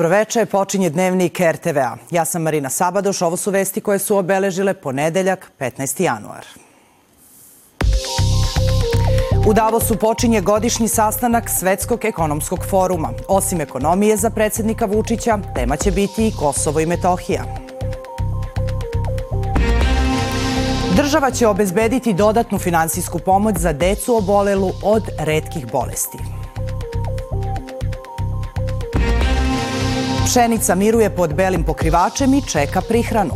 Dobroveče, počinje dnevnik RTV-a. Ja sam Marina Sabadoš, ovo su vesti koje su obeležile ponedeljak, 15. januar. U Davosu počinje godišnji sastanak Svetskog ekonomskog foruma. Osim ekonomije za predsednika Vučića, tema će biti i Kosovo i Metohija. Država će obezbediti dodatnu finansijsku pomoć za decu obolelu od redkih bolesti. Pšenica miruje pod belim pokrivačem i čeka prihranu.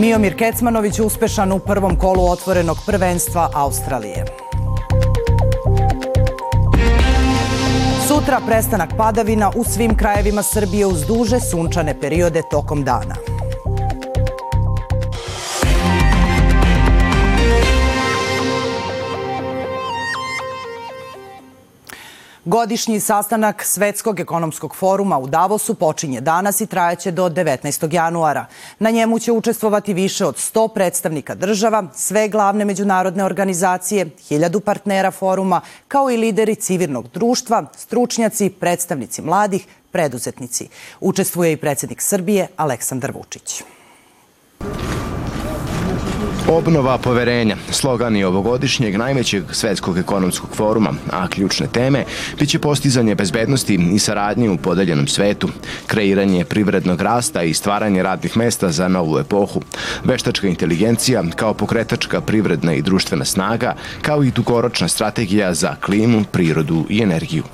Miomir Kecmanović uspešan u prvom kolu otvorenog prvenstva Australije. Sutra prestanak padavina u svim krajevima Srbije uz duže sunčane periode tokom dana. Godišnji sastanak Svetskog ekonomskog foruma u Davosu počinje danas i trajaće do 19. januara. Na njemu će učestvovati više od 100 predstavnika država, sve glavne međunarodne organizacije, hiljadu partnera foruma, kao i lideri civilnog društva, stručnjaci, predstavnici mladih, preduzetnici. Učestvuje i predsednik Srbije Aleksandar Vučić. Obnova poverenja, slogan je ovogodišnjeg najvećeg svetskog ekonomskog foruma, a ključne teme biće postizanje bezbednosti i saradnje u podeljenom svetu, kreiranje privrednog rasta i stvaranje radnih mesta za novu epohu, veštačka inteligencija kao pokretačka privredna i društvena snaga, kao i dugoročna strategija za klimu, prirodu i energiju.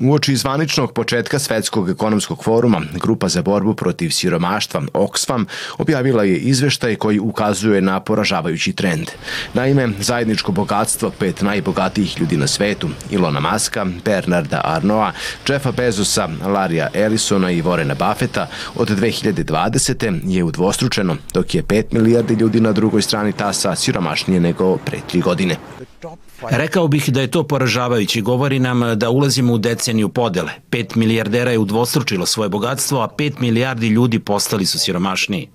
Uoči zvaničnog početka Svetskog ekonomskog foruma, Grupa za borbu protiv siromaštva Oxfam objavila je izveštaj koji ukazuje na poražavajući trend. Naime, zajedničko bogatstvo pet najbogatijih ljudi na svetu, Ilona Maska, Bernarda Arnoa, Jeffa Bezosa, Larija Ellisona i Vorena Buffetta od 2020. je udvostručeno, dok je 5 milijardi ljudi na drugoj strani tasa siromašnije nego pre tri godine. Rekao bih da je to poražavajući. Govori nam da ulazimo u deceniju podele. 5 milijardera je udvostručilo svoje bogatstvo, a 5 milijardi ljudi postali su siromašniji.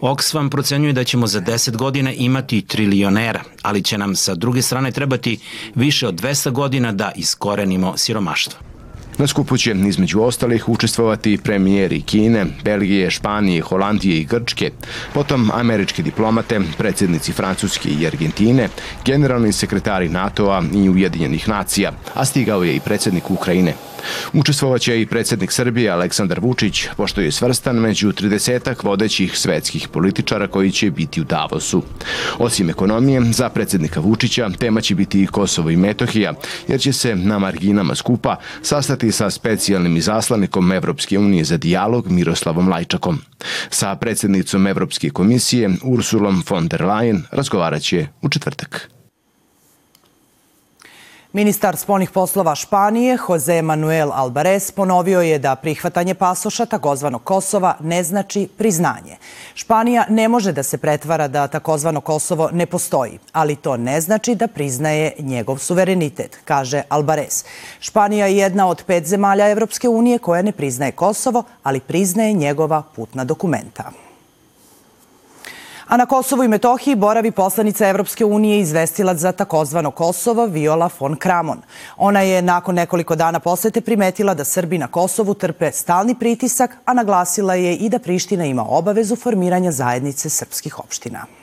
Oxfam procenjuje da ćemo za 10 godina imati trilionera, ali će nam sa druge strane trebati više od 200 godina da iskorenimo siromaštvo. Na skupu će između ostalih učestvovati premijeri Kine, Belgije, Španije, Holandije i Grčke, potom američki diplomate, predsjednici Francuske i Argentine, generalni sekretari NATO-a i Ujedinjenih nacija, a stigao je i predsjednik Ukrajine Učestvovaće i predsednik Srbije Aleksandar Vučić, pošto je svrstan među 30 vodećih svetskih političara koji će biti u Davosu. Osim ekonomije, za predsednika Vučića tema će biti i Kosovo i Metohija, jer će se na marginama skupa sastati sa specijalnim izaslanikom Evropske unije za dijalog Miroslavom Lajčakom. Sa predsednicom Evropske komisije Ursulom von der Leyen razgovaraće u četvrtak. Ministar spoljnih poslova Španije, Jose Manuel Alvarez, ponovio je da prihvatanje pasoša takozvanog Kosova ne znači priznanje. Španija ne može da se pretvara da takozvano Kosovo ne postoji, ali to ne znači da priznaje njegov suverenitet, kaže Alvarez. Španija je jedna od pet zemalja Evropske unije koja ne priznaje Kosovo, ali priznaje njegova putna dokumenta. A na Kosovu i Metohiji boravi poslanica Evropske unije izvestilac za takozvano Kosovo Viola von Kramon. Ona je nakon nekoliko dana posete primetila da Srbi na Kosovu trpe stalni pritisak, a naglasila je i da Priština ima obavezu formiranja zajednice srpskih opština.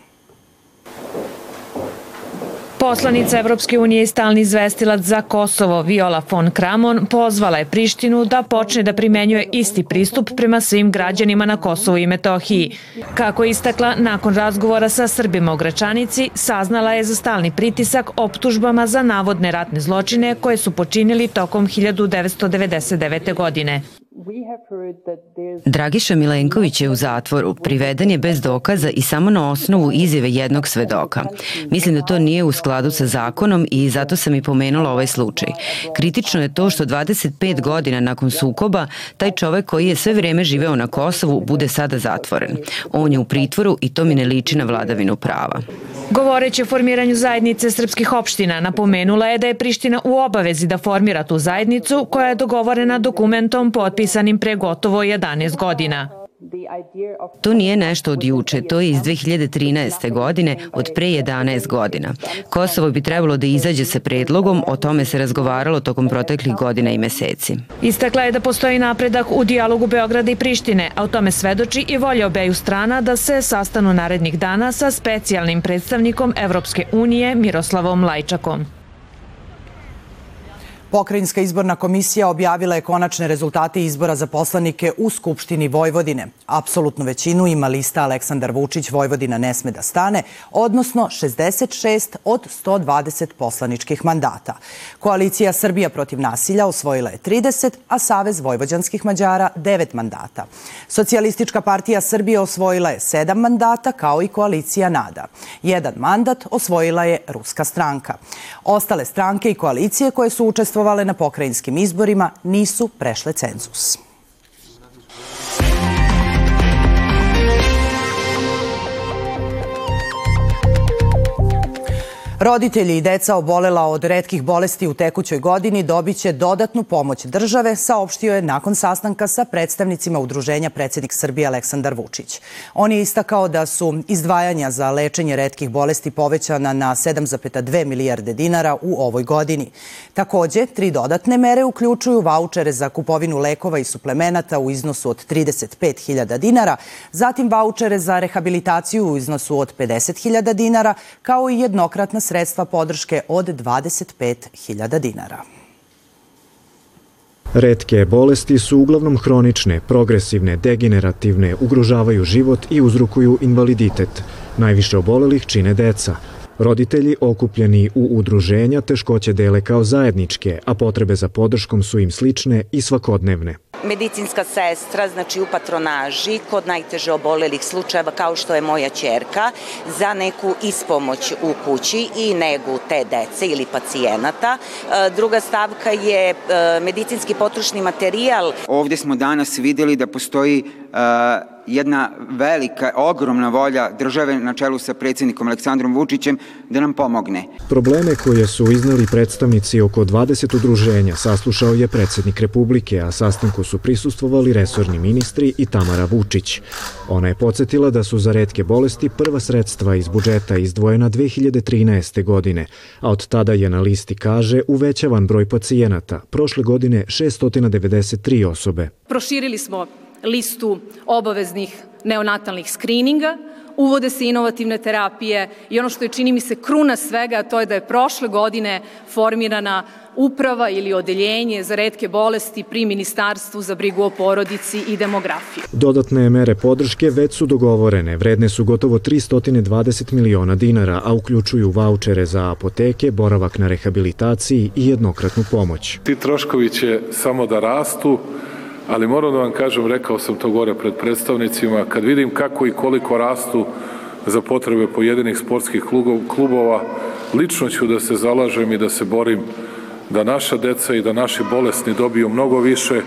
Poslanica Evropske unije i stalni izvestilac za Kosovo Viola von Kramon pozvala je Prištinu da počne da primenjuje isti pristup prema svim građanima na Kosovu i Metohiji. Kako je istakla, nakon razgovora sa Srbima u Gračanici, saznala je za stalni pritisak optužbama za navodne ratne zločine koje su počinili tokom 1999. godine. Dragiša Milenković je u zatvoru, priveden je bez dokaza i samo na osnovu izjave jednog svedoka. Mislim da to nije u skladu sa zakonom i zato sam i pomenula ovaj slučaj. Kritično je to što 25 godina nakon sukoba taj čovek koji je sve vreme živeo na Kosovu bude sada zatvoren. On je u pritvoru i to mi ne liči na vladavinu prava. Govoreći o formiranju zajednice srpskih opština, napomenula je da je Priština u obavezi da formira tu zajednicu koja je dogovorena dokumentom potpisanim pre gotovo 11 godina. To nije nešto od juče, to je iz 2013. godine, od pre 11 godina. Kosovo bi trebalo da izađe sa predlogom, o tome se razgovaralo tokom proteklih godina i meseci. Istakla je da postoji napredak u dijalogu Beograda i Prištine, a o tome svedoči i volja obeju strana da se sastanu narednih dana sa specijalnim predstavnikom Evropske unije Miroslavom Lajčakom. Pokrajinska izborna komisija objavila je konačne rezultate izbora za poslanike u Skupštini Vojvodine. Apsolutnu većinu ima lista Aleksandar Vučić Vojvodina ne sme da stane, odnosno 66 od 120 poslaničkih mandata. Koalicija Srbija protiv nasilja osvojila je 30, a Savez Vojvođanskih Mađara 9 mandata. Socijalistička partija Srbije osvojila je 7 mandata, kao i koalicija NADA. Jedan mandat osvojila je Ruska stranka. Ostale stranke i koalicije koje su učestvovali učestvovale na pokrajinskim izborima nisu prešle cenzus. Roditelji i deca obolela od redkih bolesti u tekućoj godini dobiće dodatnu pomoć države, saopštio je nakon sastanka sa predstavnicima udruženja predsednik Srbije Aleksandar Vučić. On je istakao da su izdvajanja za lečenje redkih bolesti povećana na 7,2 milijarde dinara u ovoj godini. Takođe, tri dodatne mere uključuju vaučere za kupovinu lekova i suplemenata u iznosu od 35.000 dinara, zatim vaučere za rehabilitaciju u iznosu od 50.000 dinara, kao i jednokratna sredstva podrške od 25.000 dinara. Redke bolesti su uglavnom hronične, progresivne, degenerativne, ugrožavaju život i uzrukuju invaliditet. Najviše obolelih čine deca. Roditelji okupljeni u udruženja teškoće dele kao zajedničke, a potrebe za podrškom su im slične i svakodnevne medicinska sestra, znači u patronaži, kod najteže obolelih slučajeva kao što je moja čerka, za neku ispomoć u kući i negu te dece ili pacijenata. E, druga stavka je e, medicinski potrošni materijal. Ovde smo danas videli da postoji e, jedna velika, ogromna volja države na čelu sa predsednikom Aleksandrom Vučićem da nam pomogne. Probleme koje su iznali predstavnici oko 20 udruženja saslušao je predsednik Republike, a sastanku su prisustvovali resorni ministri i Tamara Vučić. Ona je podsjetila da su za redke bolesti prva sredstva iz budžeta izdvojena 2013. godine, a od tada je na listi, kaže, uvećavan broj pacijenata, prošle godine 693 osobe. Proširili smo listu obaveznih neonatalnih skrininga, uvode se inovativne terapije i ono što je čini mi se kruna svega, to je da je prošle godine formirana uprava ili odeljenje za redke bolesti pri Ministarstvu za brigu o porodici i demografiju. Dodatne mere podrške već su dogovorene, vredne su gotovo 320 miliona dinara, a uključuju vaučere za apoteke, boravak na rehabilitaciji i jednokratnu pomoć. Ti troškovi će samo da rastu, ali moram da vam kažem, rekao sam to gore pred predstavnicima, kad vidim kako i koliko rastu za potrebe pojedinih sportskih klubova, lično ću da se zalažem i da se borim da naša deca i da naši bolesni dobiju mnogo više,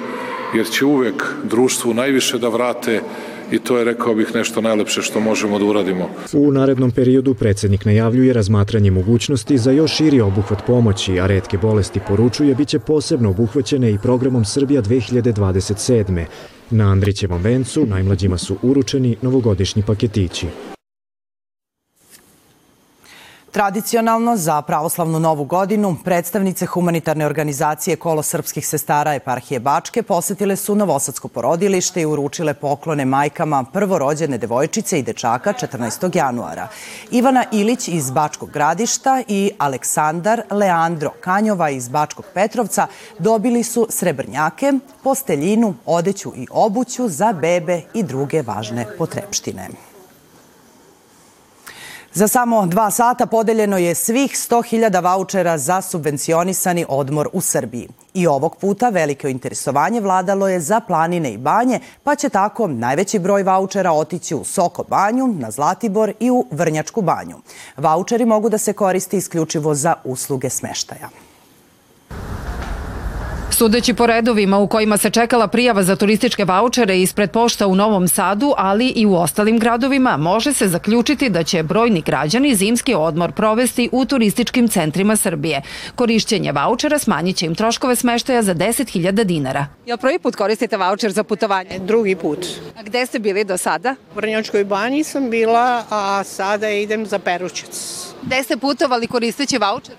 jer će uvek društvu najviše da vrate i to je, rekao bih, nešto najlepše što možemo da uradimo. U narednom periodu predsednik najavljuje razmatranje mogućnosti za još širi obuhvat pomoći, a redke bolesti poručuje biće posebno obuhvaćene i programom Srbija 2027. Na Andrićevom vencu najmlađima su uručeni novogodišnji paketići. Tradicionalno za pravoslavnu novu godinu predstavnice humanitarne organizacije Kolo srpskih sestara eparhije Bačke posetile su Novosadsko porodilište i uručile poklone majkama prvorođene devojčice i dečaka 14. januara. Ivana Ilić iz Bačkog gradišta i Aleksandar Leandro Kanjova iz Bačkog Petrovca dobili su srebrnjake, posteljinu, odeću i obuću za bebe i druge važne potrebštine. Za samo dva sata podeljeno je svih 100.000 vaučera za subvencionisani odmor u Srbiji. I ovog puta veliko interesovanje vladalo je za planine i banje, pa će tako najveći broj vaučera otići u Soko banju, na Zlatibor i u Vrnjačku banju. Vaučeri mogu da se koriste isključivo za usluge smeštaja. Sudeći po redovima u kojima se čekala prijava za turističke vaučere ispred pošta u Novom Sadu, ali i u ostalim gradovima, može se zaključiti da će brojni građani zimski odmor provesti u turističkim centrima Srbije. Korišćenje vaučera smanjit će im troškove smeštaja za 10.000 dinara. Jel prvi put koristite vaučer za putovanje? Drugi put. A gde ste bili do sada? U Vrnjačkoj banji sam bila, a sada idem za Perućac. Gde ste putovali koristeći vaučer?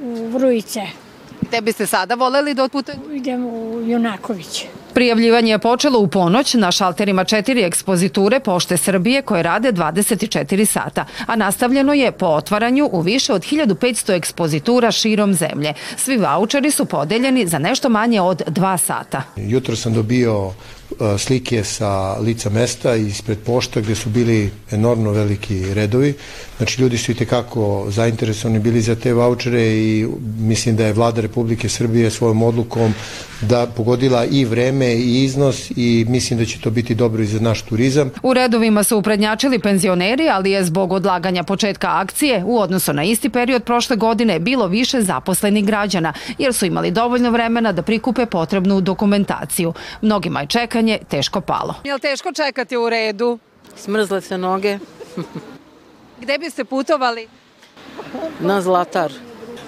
U Vrujice. Gde biste sada voleli da otputujete? Idem u Junaković. Prijavljivanje je počelo u ponoć na šalterima četiri ekspoziture Pošte Srbije koje rade 24 sata, a nastavljeno je po otvaranju u više od 1500 ekspozitura širom zemlje. Svi vaučeri su podeljeni za nešto manje od dva sata. Jutro sam dobio slike sa lica mesta ispred pošta gde su bili enormno veliki redovi. Znači ljudi su i tekako zainteresovani bili za te vouchere i mislim da je vlada Republike Srbije svojom odlukom da pogodila i vreme i iznos i mislim da će to biti dobro i za naš turizam. U redovima su uprednjačili penzioneri, ali je zbog odlaganja početka akcije u odnosu na isti period prošle godine bilo više zaposlenih građana, jer su imali dovoljno vremena da prikupe potrebnu dokumentaciju. Mnogima je čekanje teško palo. Je li teško čekati u redu? Smrzle se noge. Gde biste putovali? Na Zlatar.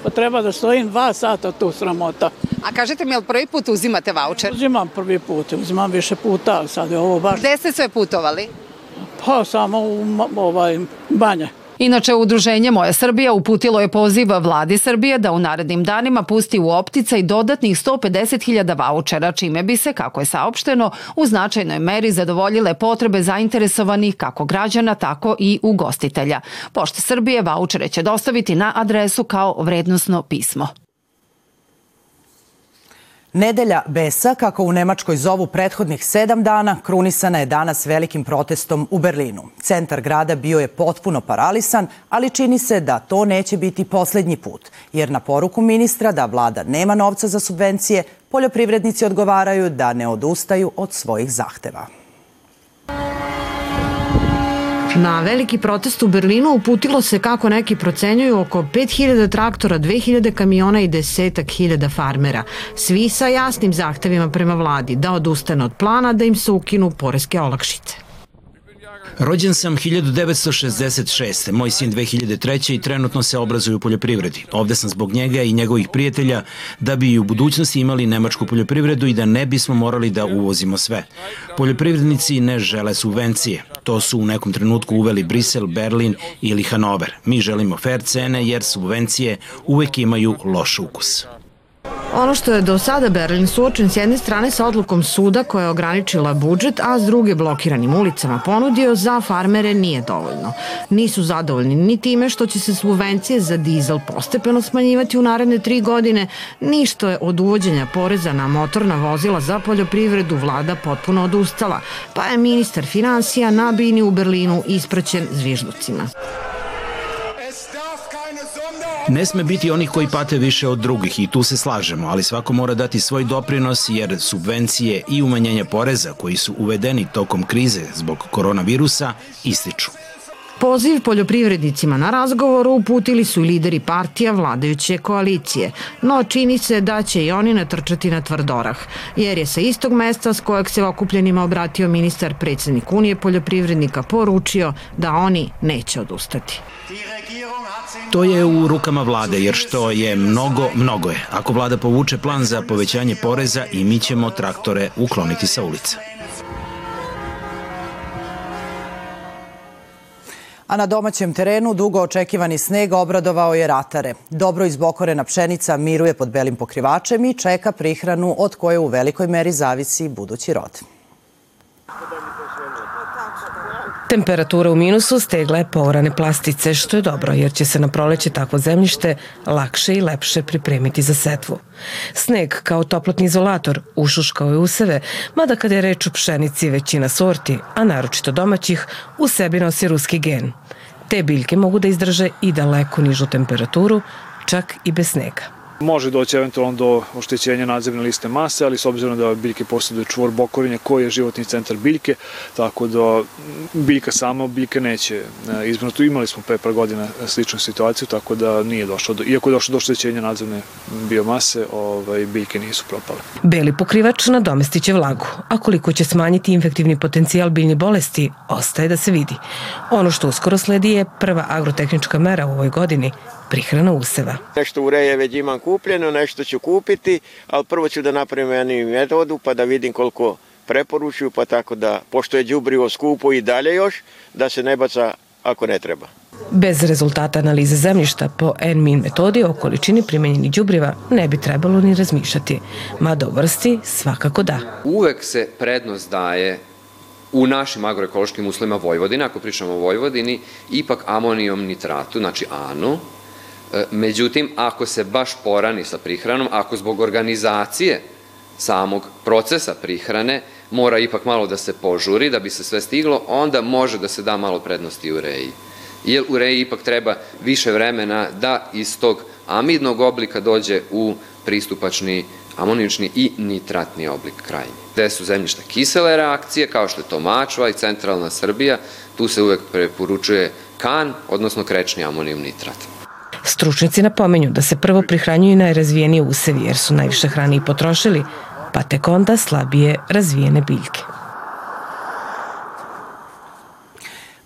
Pa treba da stojim dva sata tu sramota. A kažete mi, je li prvi put uzimate voucher? Uzimam prvi put, uzimam više puta, ali sad je ovo baš... Gde ste sve putovali? Pa samo u ovaj, banje. Inače, Udruženje Moja Srbija uputilo je poziv vladi Srbije da u narednim danima pusti u optica i dodatnih 150.000 vaučera, čime bi se, kako je saopšteno, u značajnoj meri zadovoljile potrebe zainteresovanih kako građana, tako i ugostitelja. Pošte Srbije vaučere će dostaviti na adresu kao vrednostno pismo. Nedelja besa, kako u Nemačkoj zovu prethodnih sedam dana, krunisana je danas velikim protestom u Berlinu. Centar grada bio je potpuno paralisan, ali čini se da to neće biti poslednji put, jer na poruku ministra da vlada nema novca za subvencije, poljoprivrednici odgovaraju da ne odustaju od svojih zahteva. Na veliki protest u Berlinu uputilo se, kako neki procenjuju, oko 5000 traktora, 2000 kamiona i desetak hiljada farmera. Svi sa jasnim zahtevima prema vladi da odustane od plana da im se ukinu poreske olakšice. Rođen sam 1966. Moj sin 2003. i trenutno se obrazuje u poljoprivredi. Ovde sam zbog njega i njegovih prijatelja da bi i u budućnosti imali nemačku poljoprivredu i da ne bismo morali da uvozimo sve. Poljoprivrednici ne žele subvencije. To su u nekom trenutku uveli Brisel, Berlin ili Hanover. Mi želimo fair cene jer subvencije uvek imaju loš ukus. Ono što je do sada Berlin suočen s jedne strane sa odlukom suda koja je ograničila budžet, a s druge blokiranim ulicama ponudio za farmere nije dovoljno. Nisu zadovoljni ni time što će se subvencije za dizel postepeno smanjivati u naredne tri godine, ni što je od uvođenja poreza na motorna vozila za poljoprivredu vlada potpuno odustala, pa je ministar financija na bini u Berlinu ispraćen zvižducima. Ne sme biti onih koji pate više od drugih i tu se slažemo, ali svako mora dati svoj doprinos jer subvencije i umanjenje poreza koji su uvedeni tokom krize zbog koronavirusa ističu. Poziv poljoprivrednicima na razgovoru uputili su i lideri partija vladajuće koalicije, no čini se da će i oni natrčati na tvrdorah, jer je sa istog mesta s kojeg se okupljenima obratio ministar predsednik Unije poljoprivrednika poručio da oni neće odustati. To je u rukama vlade, jer što je mnogo, mnogo je. Ako vlada povuče plan za povećanje poreza i mi ćemo traktore ukloniti sa ulica. A na domaćem terenu dugo očekivani sneg obradovao je ratare. Dobro izbokorena pšenica miruje pod belim pokrivačem i čeka prihranu od koje u velikoj meri zavisi budući rod. Temperatura u minusu stegla je povrane plastice, što je dobro jer će se na proleće takvo zemljište lakše i lepše pripremiti za setvu. Sneg kao toplotni izolator ušuškao je useve, mada kada je reč o pšenici većina sorti, a naročito domaćih, u sebi nosi ruski gen. Te biljke mogu da izdrže i daleko nižu temperaturu, čak i bez snega. Može doći eventualno do oštećenja nadzemne liste mase, ali s obzirom da biljke posjeduje čvor bokorinja koji je životni centar biljke, tako da biljka sama biljke neće e, izbrnuti. Imali smo pre par godina sličnu situaciju, tako da nije došlo do, iako je došlo do oštećenja nadzemne biomase, ovaj, biljke nisu propale. Beli pokrivač nadomestit će vlagu, a koliko će smanjiti infektivni potencijal biljne bolesti, ostaje da se vidi. Ono što uskoro sledi je prva agrotehnička mera u ovoj godini, prihrana useva. Nešto ureje već imam kupljeno, nešto ću kupiti, ali prvo ću da napravim jednu metodu pa da vidim koliko preporučuju, pa tako da, pošto je đubrivo skupo i dalje još, da se ne baca ako ne treba. Bez rezultata analize zemljišta po NMIN metodi o količini primenjenih đubriva ne bi trebalo ni razmišljati, mada o vrsti svakako da. Uvek se prednost daje u našim agroekološkim uslovima Vojvodine, ako pričamo o Vojvodini, ipak amonijom nitratu, znači ANU, međutim, ako se baš porani sa prihranom, ako zbog organizacije samog procesa prihrane mora ipak malo da se požuri da bi se sve stiglo, onda može da se da malo prednosti ureji. Jer ureji ipak treba više vremena da iz tog amidnog oblika dođe u pristupačni amonični i nitratni oblik krajnji. Gde su zemljišta kisele reakcije, kao što je to Mačva i centralna Srbija, tu se uvek preporučuje kan, odnosno krečni amonijum nitrat. Stručnici napomenju da se prvo prihranjuju najrazvijenije usevi jer su najviše hrane i potrošili, pa tek onda slabije razvijene biljke.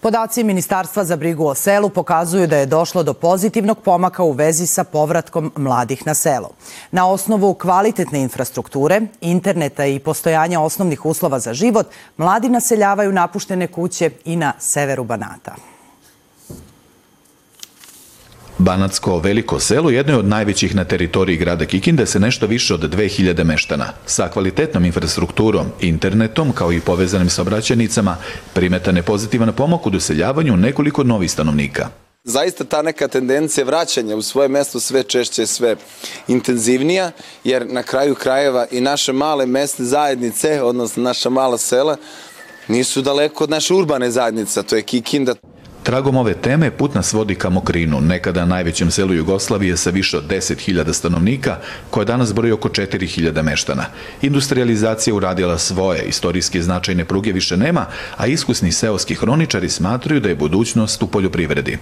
Podaci Ministarstva za brigu o selu pokazuju da je došlo do pozitivnog pomaka u vezi sa povratkom mladih na selo. Na osnovu kvalitetne infrastrukture, interneta i postojanja osnovnih uslova za život, mladi naseljavaju napuštene kuće i na severu Banata. Banatsko veliko selo jedno je od najvećih na teritoriji grada Kikinde se nešto više od 2000 meštana. Sa kvalitetnom infrastrukturom, internetom kao i povezanim saobraćajnicama primetan je pozitivan pomak u doseljavanju nekoliko novih stanovnika. Zaista ta neka tendencija vraćanja u svoje mesto sve češće sve intenzivnija, jer na kraju krajeva i naše male mesne zajednice, odnosno naša mala sela, nisu daleko od naše urbane zajednice, to je Kikinda. Tragom ove teme put nas vodi ka Mokrinu, nekada najvećem selu Jugoslavije sa više od 10.000 stanovnika, koje danas broji oko 4.000 meštana. Industrializacija uradila svoje, istorijski značajne pruge više nema, a iskusni seoski hroničari smatruju da je budućnost u poljoprivredi.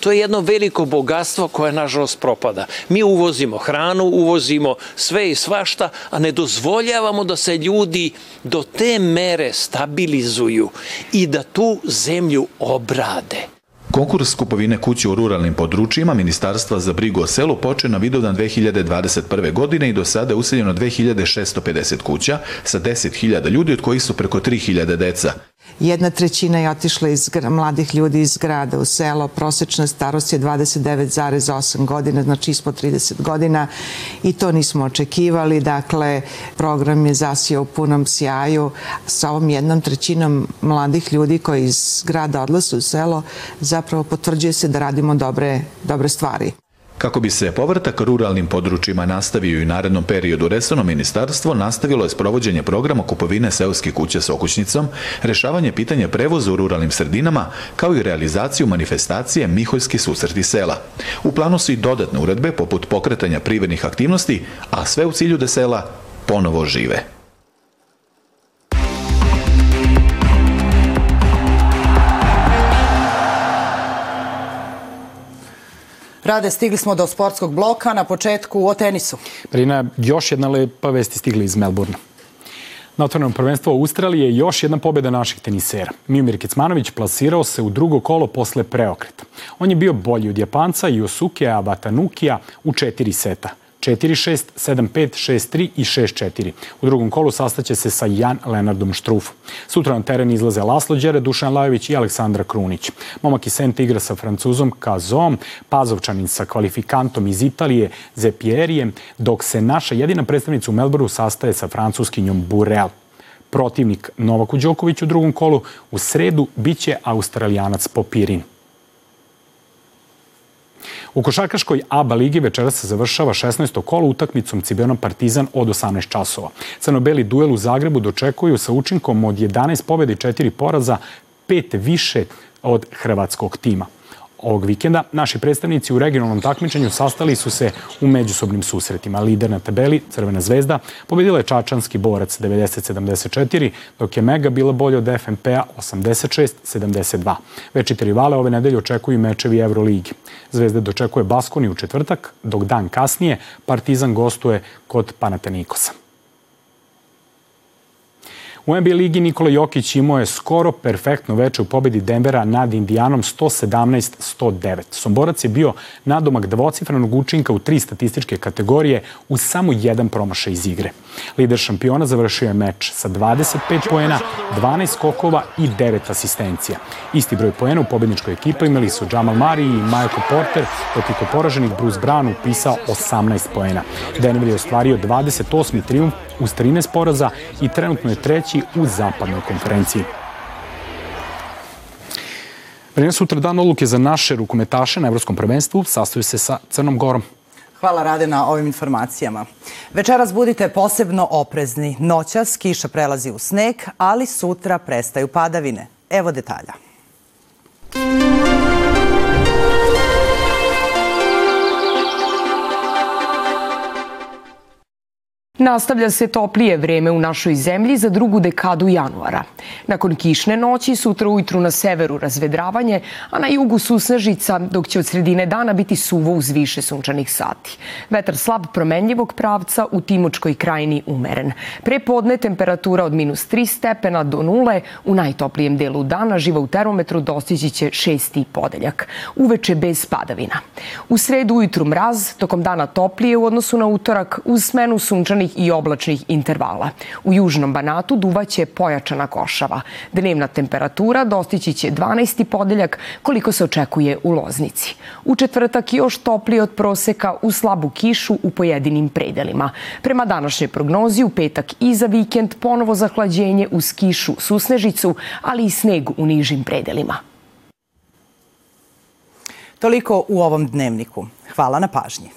To je jedno veliko bogatstvo koje nažalost propada. Mi uvozimo hranu, uvozimo sve i svašta, a ne dozvoljavamo da se ljudi do te mere stabilizuju i da tu zemlju obrade. Konkurs kupovine kuće u ruralnim područjima Ministarstva za brigu o selu počeo na Vidovdan 2021. godine i do sada je useljeno 2650 kuća sa 10.000 ljudi, od kojih su preko 3000 deca. Jedna trećina je otišla iz mladih ljudi iz grada u selo, prosečna starost je 29,8 godina, znači ispod 30 godina i to nismo očekivali, dakle program je zasio u punom sjaju. Sa ovom jednom trećinom mladih ljudi koji iz grada odlasu u selo, zapravo potvrđuje se da radimo dobre, dobre stvari. Kako bi se povrtak ruralnim područjima nastavio i u narednom periodu, Resorno ministarstvo nastavilo je sprovođenje programa kupovine seoskih kuća s okućnicom, rešavanje pitanja prevoza u ruralnim sredinama, kao i realizaciju manifestacije Miholjski susreti sela. U planu su i dodatne uredbe poput pokretanja privrednih aktivnosti, a sve u cilju da sela ponovo žive. Rade, stigli smo do sportskog bloka, na početku o tenisu. Brina, još jedna lepa vesti stigla iz Melbourna. Na otvorenom prvenstvu Australije još jedna pobjeda naših tenisera. Miomir Kecmanović plasirao se u drugo kolo posle preokreta. On je bio bolji od Japanca i Osukija Vatanukija u četiri seta. 4-6, 7-5, 6-3 i 6-4. U drugom kolu sastaće se sa Jan Lenardom Štrufom. Sutra na teren izlaze Laslo Đere, Dušan Lajović i Aleksandra Krunić. Momak iz Sente igra sa Francuzom Kazom, Pazovčanin sa kvalifikantom iz Italije Zepierijem, dok se naša jedina predstavnica u Melbournu sastaje sa francuskinjom Burel. Protivnik Novaku Đoković u drugom kolu u sredu biće Australijanac Popirin. U košarkaškoj ABA ligi večeras se završava 16. kolo utakmicom Cibenom Partizan od 18 časova. Crnobeli duel u Zagrebu dočekuju sa učinkom od 11 pobjede i 4 poraza, pet više od hrvatskog tima. Ovog vikenda naši predstavnici u regionalnom takmičenju sastali su se u međusobnim susretima. Lider na tabeli, Crvena zvezda, pobedila je Čačanski borac 90-74, dok je Mega bila bolja od FNP-a 86-72. Večite rivale ove nedelje očekuju mečevi Euroligi. Zvezda dočekuje Baskoni u četvrtak, dok dan kasnije Partizan gostuje kod Panatenikosa. U NBA ligi Nikola Jokić imao je skoro perfektno veče u pobedi Denvera nad Indijanom 117-109. Somborac je bio nadomak dvocifrenog učinka u tri statističke kategorije uz samo jedan promašaj iz igre. Lider šampiona završio je meč sa 25 poena, 12 skokova i 9 asistencija. Isti broj poena u pobedničkoj ekipa imali su Jamal Murray i Michael Porter, dok je poraženih Bruce Brown upisao 18 poena. Denver je ostvario 28. triumf uz 13 poraza i trenutno je treći u zapadnoj konferenciji. Vreme sutra dan odluke za naše rukometaše na Evropskom prvenstvu sastaju se sa Crnom Gorom. Hvala Rade na ovim informacijama. Večeras budite posebno oprezni. Noćas kiša prelazi u sneg, ali sutra prestaju padavine. Evo detalja. Nastavlja se toplije vreme u našoj zemlji za drugu dekadu januara. Nakon kišne noći, sutra ujutru na severu razvedravanje, a na jugu susnežica, dok će od sredine dana biti suvo uz više sunčanih sati. Vetar slab promenljivog pravca u Timočkoj krajini umeren. Pre podne temperatura od minus 3 stepena do nule, u najtoplijem delu dana živa u termometru dostići će šesti podeljak. Uveče bez padavina. U sredu ujutru mraz, tokom dana toplije u odnosu na utorak, uz smenu sunčanih i oblačnih intervala. U južnom Banatu duvaće pojačana košava. Dnevna temperatura dostići će 12. podeljak koliko se očekuje u Loznici. U četvrtak još toplije od proseka u slabu kišu u pojedinim predelima. Prema današnjoj prognozi u petak i za vikend ponovo zahlađenje uz kišu susnežicu, ali i sneg u nižim predelima. Toliko u ovom dnevniku. Hvala na pažnji.